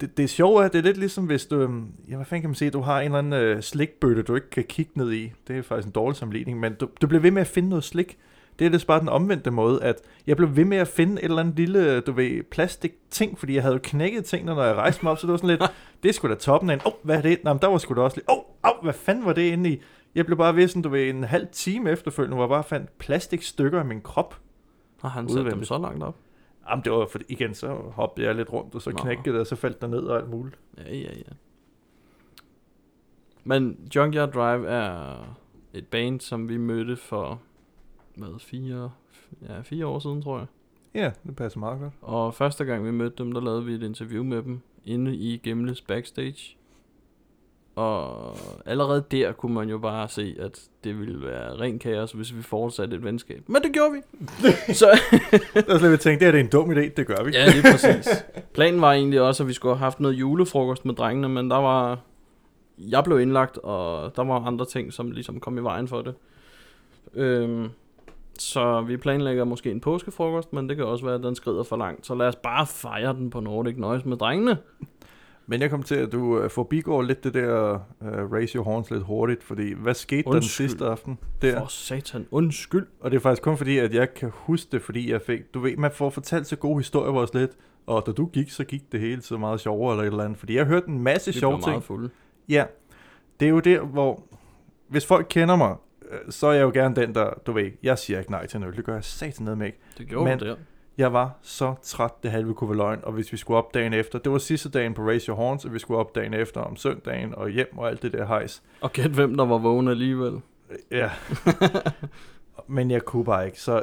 det, det sjove er, det er lidt ligesom hvis du, øhm, ja, hvad fanden kan man sige, du har en eller anden øh, slikbøtte, du ikke kan kigge ned i. Det er faktisk en dårlig sammenligning, men du, du bliver ved med at finde noget slik. Det er lidt bare den omvendte måde, at jeg blev ved med at finde et eller andet lille, du ved, plastik ting, fordi jeg havde jo knækket tingene, når jeg rejste mig op, så det var sådan lidt, det er sgu da toppen af en, åh, oh, hvad er det? Nå, men der var sgu da også lidt, åh, oh, oh, hvad fanden var det inde i? Jeg blev bare ved sådan, du ved, en halv time efterfølgende, hvor jeg bare fandt plastikstykker af min krop. Har han sat dem så langt op? Jamen, det var, for igen, så hoppede jeg lidt rundt, og så Nå. knækkede det, og så faldt der ned og alt muligt. Ja, ja, ja. Men Junkyard Drive er et band, som vi mødte for, hvad, fire, ja, fire år siden, tror jeg. Ja, det passer meget godt. Og første gang vi mødte dem, der lavede vi et interview med dem inde i Gemles backstage. Og allerede der kunne man jo bare se, at det ville være ren kaos, hvis vi fortsatte et venskab. Men det gjorde vi. Så Der er slet ikke tænkt, det her det er en dum idé, det gør vi. Ja, lige præcis. Planen var egentlig også, at vi skulle have haft noget julefrokost med drengene, men der var... Jeg blev indlagt, og der var andre ting, som ligesom kom i vejen for det. Øhm, så vi planlægger måske en påskefrokost, men det kan også være, at den skrider for langt. Så lad os bare fejre den på Nordic Noise med drengene. Men jeg kom til, at du uh, forbigår lidt det der uh, raise your horns lidt hurtigt, fordi hvad skete der den Undskyld. sidste aften? Der? For satan, undskyld. Og det er faktisk kun fordi, at jeg kan huske det, fordi jeg fik, du ved, man får fortalt så gode historier vores lidt, og da du gik, så gik det hele så meget sjovere eller et eller andet, fordi jeg hørte en masse sjove ting. meget fulde. Ja, det er jo der, hvor, hvis folk kender mig, øh, så er jeg jo gerne den, der, du ved, jeg siger ikke nej til en øl, det gør jeg satan ned med ikke. Det gjorde Men- Men... der. Jeg var så træt, det halve kunne være løgn, og hvis vi skulle op dagen efter, det var sidste dagen på Raise Your Horns, og vi skulle op dagen efter om søndagen og hjem og alt det der hejs. Og gæt hvem, der var vågen alligevel. Ja. Men jeg kunne bare ikke. Så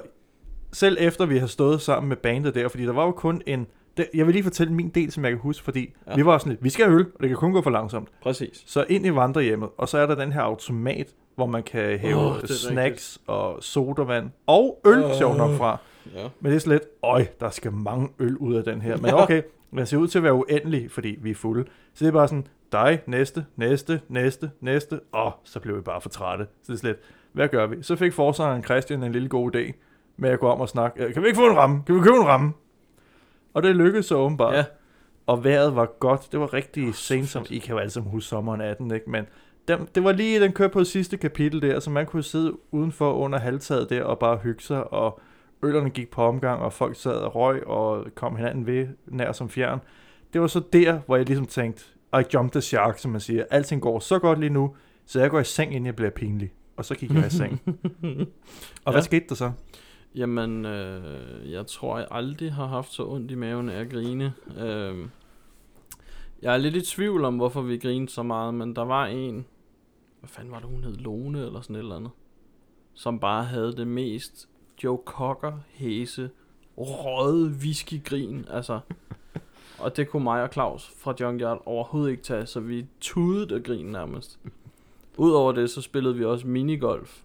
selv efter vi har stået sammen med bandet der, fordi der var jo kun en... Jeg vil lige fortælle min del, som jeg kan huske, fordi Ja. vi var sådan lidt, vi skal have øl, og det kan kun gå for langsomt. Præcis. Så ind i vandrehjemmet, og så er der den her automat, hvor man kan hæve oh, snacks og sodavand og øl, oh. sjovt nok fra. Ja. Men det er sådan lidt, øj, der skal mange øl ud af den her. Men okay, den ser ud til at være uendelig, fordi vi er fulde. Så det er bare sådan, dig, næste, næste, næste, næste. Og så blev vi bare for trætte. Så det er lidt, hvad gør vi? Så fik forsangeren Christian en lille god idé med at gå om og snakke. "Øh, Kan vi ikke få en ramme? Kan vi købe en ramme? Og det lykkedes så åbenbart. ja. Og vejret var godt. Det var rigtig så sent, som. I kan jo alle sammen huske sommeren 18, ikke? Men den, det var lige, den kørte på sidste kapitel der, så man kunne sidde udenfor under halvtaget der og bare hygge sig, og ølerne gik på omgang, og folk sad og røg og kom hinanden ved nær som fjern. Det var så der, hvor jeg ligesom tænkte, I jumped the shark, som man siger. Alting går så godt lige nu, så jeg går i seng, inden jeg bliver pinlig. Og så gik jeg i seng. Og hvad Ja. skete der så? Jamen, øh, jeg tror, jeg aldrig har haft så ondt i maven af at grine. Øh, jeg er lidt i tvivl om, hvorfor vi grinede så meget, men der var en, hvad fanden var det, hun hed Lone eller sådan et eller andet, som bare havde det mest Joe Cocker hæse, røde whiskygrin, altså. Og det kunne mig og Claus fra Junkyard overhovedet ikke tage, så vi tudede og grin nærmest. Udover det, så spillede vi også minigolf.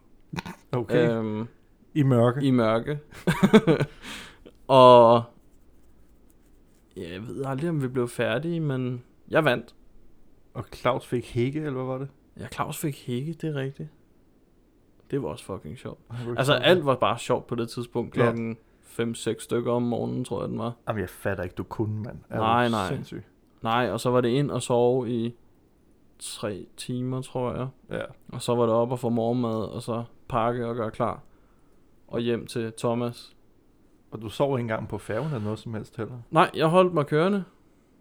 Okay. Øh. Øhm, I mørke. i mørke. og ja, jeg ved aldrig, om vi blev færdige, men jeg vandt. Og Claus fik hække, eller hvad var det? Ja, Claus fik hække, det er rigtigt. Det var også fucking sjovt. Altså alt var bare sjovt på det tidspunkt, Ja. klokken 5-6 stykker om morgenen, tror jeg den var. Jamen, jeg fatter ikke, du kunne, mand. Er Nej, nej. Sindssyg. Nej, og så var det ind og sove i tre timer, tror jeg. Ja. Og så var det op og få morgenmad, og så pakke og gøre klar. Og hjem til Thomas. Og du sov ikke engang på færgen eller noget som helst heller? Nej, jeg holdt mig kørende.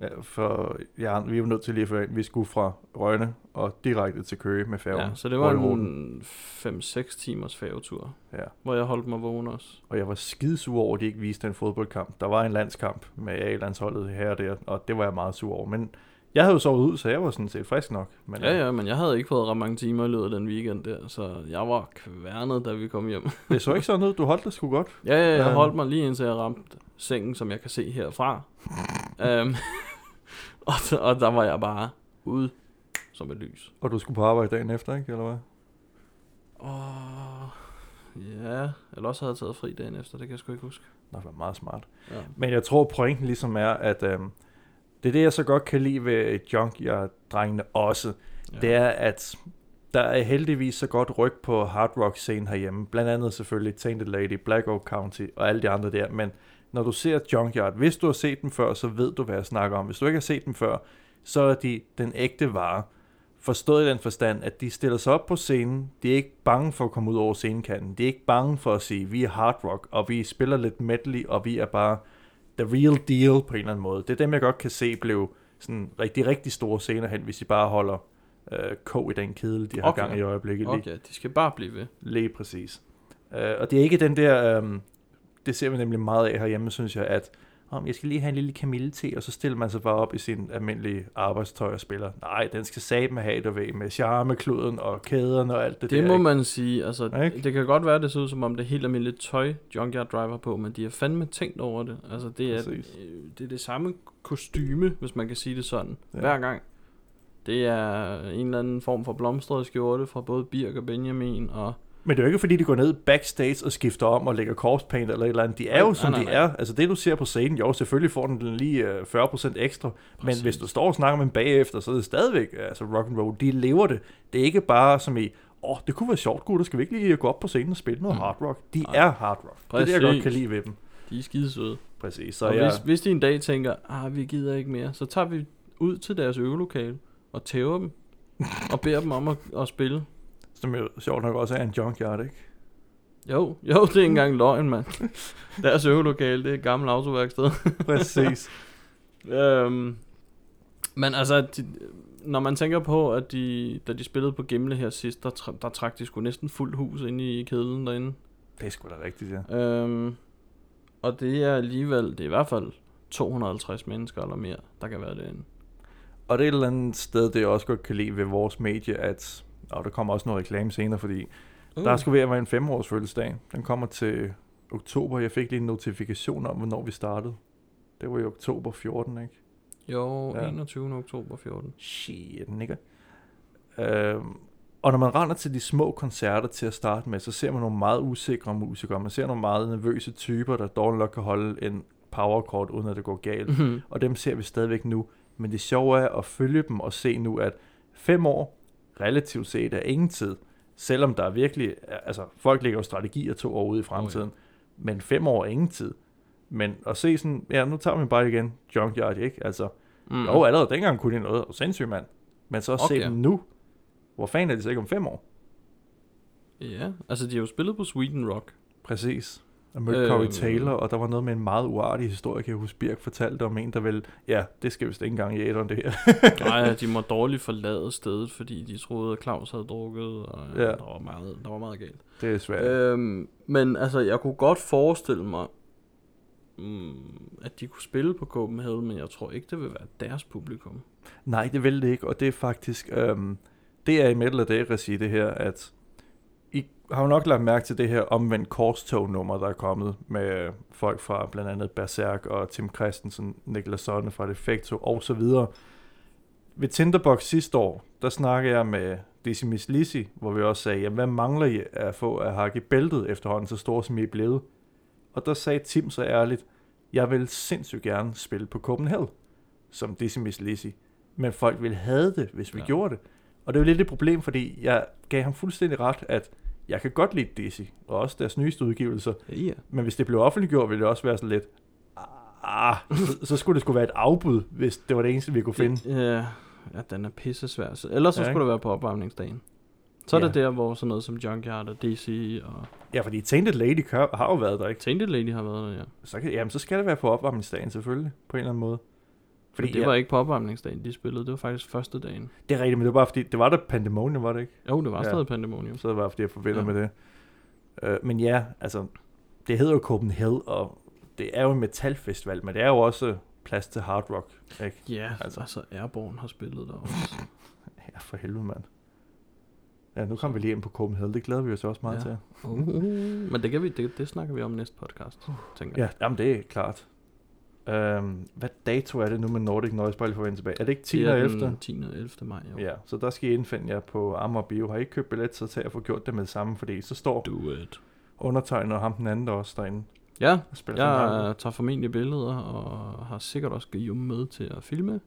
Ja, for ja, vi jo nødt til lige at få ind. Vi skulle fra Rønne og direkte til Køge med færgen. Ja, så det var en 5-6 timers færgetur, Ja. hvor jeg holdt mig vågen også. Og jeg var skidesur over, at de ikke viste en fodboldkamp. Der var en landskamp med A-landsholdet her og der, og det var jeg meget sur over. Men jeg havde jo sovet ud, så jeg var sådan set frisk nok. Men, Ja, ja, men jeg havde ikke fået ret mange timer i løbet af den weekend der, så jeg var kværnet, da vi kom hjem. Det så ikke sådan ud. Du holdt det sgu godt. Ja, ja, jeg Øhm. holdt mig lige indtil jeg ramte sengen, som jeg kan se herfra. um, og, og der var jeg bare ude som et lys. Og du skulle på arbejde dagen efter, ikke? Eller hvad? Og ja, eller også havde jeg taget fri dagen efter, det kan jeg sgu ikke huske. Nå, det var meget smart. Ja. Men jeg tror, pointen ligesom er, at øhm, det er det, jeg så godt kan lide ved Junkyard-drengene også. Ja. Det er, at der er heldigvis så godt ryg på hard rock scenen herhjemme. Blandt andet selvfølgelig Tainted Lady, Black Oak County og alle de andre der. Men når du ser Junkyard, hvis du har set dem før, så ved du, hvad jeg snakker om. Hvis du ikke har set dem før, så er de den ægte vare. Forstået i den forstand, at de stiller sig op på scenen. De er ikke bange for at komme ud over scenekanten. De er ikke bange for at sige, vi er hard rock, og vi spiller lidt medley, og vi er bare the real deal på en eller anden måde. Det er dem, jeg godt kan se blev sådan rigtig, rigtig store scener hen, hvis de bare holder øh, kog i den kedel, de har Okay. gang i øjeblikket. Lige, Okay, de skal bare blive ved. lige præcis. Øh, og det er ikke den der, øh, det ser vi nemlig meget af herhjemme, synes jeg, at om jeg skal lige have en lille kamillete, og så stiller man sig bare op i sin almindelige arbejdstøj og spiller. Nej, den skal satme have det ved med charmekluden og kæderne og alt det, Det, det der. må ikke? man sige. Altså, Ikke? det kan godt være, det ser ud som om det er helt almindeligt tøj, Junkyard Driver på, men de har fandme tænkt over det. Altså, det er, Præcis. øh, det er det samme kostyme, hvis man kan sige det sådan, ja. hver gang. Det er en eller anden form for blomstret skjorte fra både Birk og Benjamin, og Men det er jo ikke fordi, de går ned backstage og skifter om og lægger corpse-paint eller et eller andet. De er jo, nej, som nej, de nej. er. Altså det, du ser på scenen, jo, selvfølgelig får den lige øh, 40% ekstra. Men Præcis. hvis du står og snakker med dem bagefter, så er det stadigvæk altså rock and roll. De lever det. Det er ikke bare som i, åh, oh, det kunne være sjovt, gutter. Skal vi ikke lige gå op på scenen og spille noget Mm. hard rock? De Nej. er hard rock. Det er det, jeg godt Præcis. kan lide ved dem. de er skide søde. Præcis. Så Så og jeg, hvis, hvis de en dag tænker, ah, vi gider ikke mere, så tager vi ud til deres øvelokale og tæver dem, og beder dem om at, at spille. Som jo sjovt nok også er en junkyard, ikke? Jo, jo, det er ikke engang løgn, mand. Deres øvelokale, det er et gammelt autoværksted. Præcis. øhm, men altså, de, når man tænker på, at de, da de spillede på Gimle her sidst, der, tra- der trak de sgu næsten fuldt hus ind i kedlen derinde. det er sgu da rigtigt, ja. Øhm, og det er alligevel, det er i hvert fald 250 mennesker eller mere, der kan være derinde. Og det er et eller andet sted, det jeg også godt kan lide ved vores medie, at og der kommer også noget reklame senere, fordi Uh. Der skulle at være en femårs fødselsdag. Den kommer til oktober. Jeg fik lige en notifikation om, hvornår vi startede. Det var i oktober 14, ikke? Jo, Ja. 21. oktober 14. Shit, nikker. Øhm, og når man render til de små koncerter til at starte med, så ser man nogle meget usikre musikere. Man ser nogle meget nervøse typer, der dårligt nok kan holde en powerchord, uden at det går galt. Mhm. Og dem ser vi stadigvæk nu. Men det sjove er at følge dem og se nu, at fem år relativt set er ingen tid. Selvom der er virkelig, altså folk lægger jo strategier to år ude i fremtiden. Oh, ja. Men fem år er ingen tid. Men at se sådan, ja, nu tager vi bare igen Junkyard, ikke? Altså, Mm. jo, allerede dengang kunne de noget, og sindssygt mand. Men så at. Okay. se dem nu, hvor fanden er de så ikke om fem år? Ja, altså de har jo spillet på Sweden Rock. Præcis. Jeg mødte øh, Corey. Taylor, og der var noget med en meget uartig historie, kan jeg huske, Birk fortalte om en, der vel, ja, det skal vist ikke engang i æderen, det her. Nej, de må dårligt forlade stedet, fordi de troede, at Claus havde drukket, og ja. Der, var meget, der var meget galt. det er svært. Øhm, men altså, jeg kunne godt forestille mig, mm, at de kunne spille på Copenhagen, men jeg tror ikke, det vil være deres publikum. Nej, det vil det ikke, og det er faktisk, øhm, det er i Metal of Day regi det her, at har jo nok lagt mærke til det her omvendt korstog-nummer, der er kommet med folk fra blandt andet Berserk og Tim Christensen, Niklas Sonne fra Defecto og så videre. Ved Tinderbox sidste år, der snakkede jeg med Decimus Lisi, hvor vi også sagde, jamen, hvad mangler I at få at hakke i bæltet efterhånden, så stor som I er blevet? Og der sagde Tim så ærligt, jeg vil sindssygt gerne spille på Copenhagen, som Decimus Lisi men folk ville have det, hvis vi ja. Ja. gjorde det. Og det er jo lidt et problem, fordi jeg gav ham fuldstændig ret, at Jeg kan godt lide Dizzy, og også deres nyeste udgivelser. Ja. Men hvis det blev offentliggjort, ville det også være sådan lidt... Ah, så, så skulle det skulle være et afbud, hvis det var det eneste, vi kunne finde. Ja, ja, den er pisse svær. Så- Ellers så Ja, skulle ikke? det være på opvarmningsdagen. Så er Ja. det der, hvor sådan noget som Junkyard og DC og Ja, fordi Tainted Lady har, har jo været der, ikke? Tainted Lady har været der, ja. Så, kan, jamen, så skal det være på opvarmningsdagen selvfølgelig, på en eller anden måde. Fordi Fordi det ja, var ikke på opvarmningsdagen, de spillede. Det var faktisk første dagen. det er rigtigt, men det var bare fordi, det var der Pandemonium, var det ikke? Jo, det var Ja. stadig Pandemonium. Så det var fordi, jeg forbinder Ja. med det. Uh, men ja, altså, det hedder jo Copenhagen, og det er jo en metalfestival, men det er jo også plads til hard rock, ikke? Ja, Altså. altså, Airborne har spillet der også. Ja, for helvede, mand. Ja, nu kommer vi lige ind på Copenhagen, det glæder vi os også meget Ja. til. Uh, men det, kan vi, det, det snakker vi om næste podcast, tænker jeg. Ja, jamen det er klart. Um, hvad dato er det nu med Nordic Noise, lige for at tilbage? Er det ikke 10. Det og er 11. den 10. og 11. maj, jo. Ja, så der skal I indfinde jer på Amager Bio. Har I ikke købt billet, så tag at få gjort det med det samme, fordi så står Do it. undertegnet og ham den anden der også derinde Ja, og jeg tager formentlig billeder, og har sikkert også Guillaume med til at filme.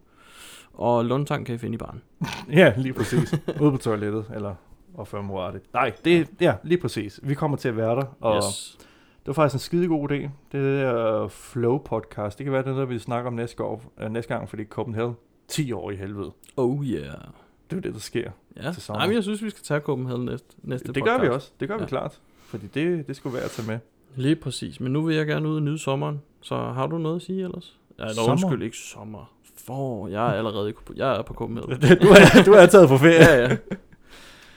Og Lundtang kan I finde i baren. Ja, lige præcis. Ude på toilettet, eller og før morate. Nej, det, ja, lige præcis. Vi kommer til at være der, og yes. Det var faktisk en skide god idé. Det der Flow podcast, det kan være det, er noget, vi snakker om næste, år, øh, næste gang, fordi Copenhagen 10 år i helvede. Oh yeah. Det er jo det, der sker. Ja, Til sommer. Nej, men jeg synes, vi skal tage Copenhagen næste, næste Det podcast. gør vi også. Det gør vi Ja. klart. Fordi det, det skulle være at tage med. Lige præcis. Men nu vil jeg gerne ud og nyde sommeren. Så har du noget at sige ellers? Ja, eller undskyld, ikke sommer. For, jeg er allerede i, jeg er på Copenhagen. du, er, du er taget på ferie. ja, ja.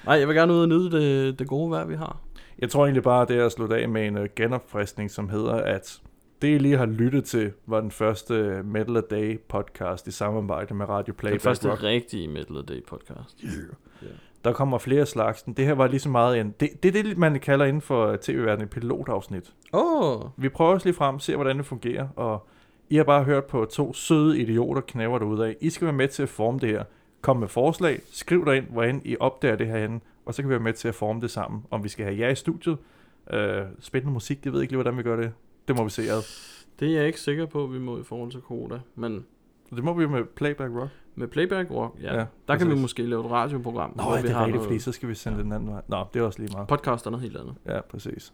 Nej, jeg vil gerne ud og nyde det, det gode vejr, vi har. Jeg tror egentlig bare, det er at slutte af med en uh, genopfriskning, som hedder, at det, I lige har lyttet til, var den første øh, Metal a Day podcast i samarbejde med Radio Den Playback første Rock. rigtige Metal Day podcast. Der kommer flere slags. Det her var lige så meget en... Det, det er det, man kalder inden for tv-verdenen et pilotafsnit. Oh, Vi prøver os lige frem, ser hvordan det fungerer, og I har bare hørt på to søde idioter knæver derude af. I skal være med til at forme det her. Kom med forslag, skriv ind, hvordan I opdager det herhenne, og så kan vi være med til at forme det sammen. Om vi skal have jer i studiet, øh, spændende musik, det ved jeg ikke lige, hvordan vi gør det. Det må vi se ad. det er jeg ikke sikker på, at vi må i forhold til Koda. Men Det må vi jo med Playback Rock. med Playback Rock, ja, Ja, der kan vi præcis. måske lave et radioprogram. Nå, hvor ja, vi det er har rigtigt, fordi så skal vi sende Ja. den anden vej. Nå, det er også lige meget. Podcast er noget helt andet. Ja, præcis.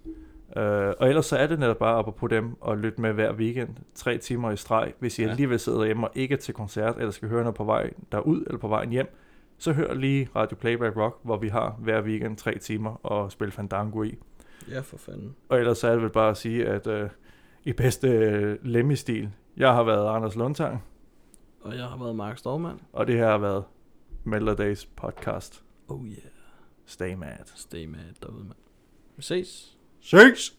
Uh, og ellers så er det netop bare op på dem og lytte med hver weekend, tre timer i streg. Hvis I Ja. alligevel sidder derhjemme og ikke er til koncert, eller skal høre noget på vej derud eller på vejen hjem, så hør lige Radio Playback Rock, hvor vi har hver weekend tre timer og spille Fandango i. Ja, for fanden. Og ellers så er det vel bare at sige, at uh, i bedste uh, Lemmy-stil, jeg har været Anders Lundtang, Og jeg har været Mark Stormand. og det her har været Melder Days podcast. Oh yeah. Stay mad. Stay mad derude, mand. Vi ses. Ses!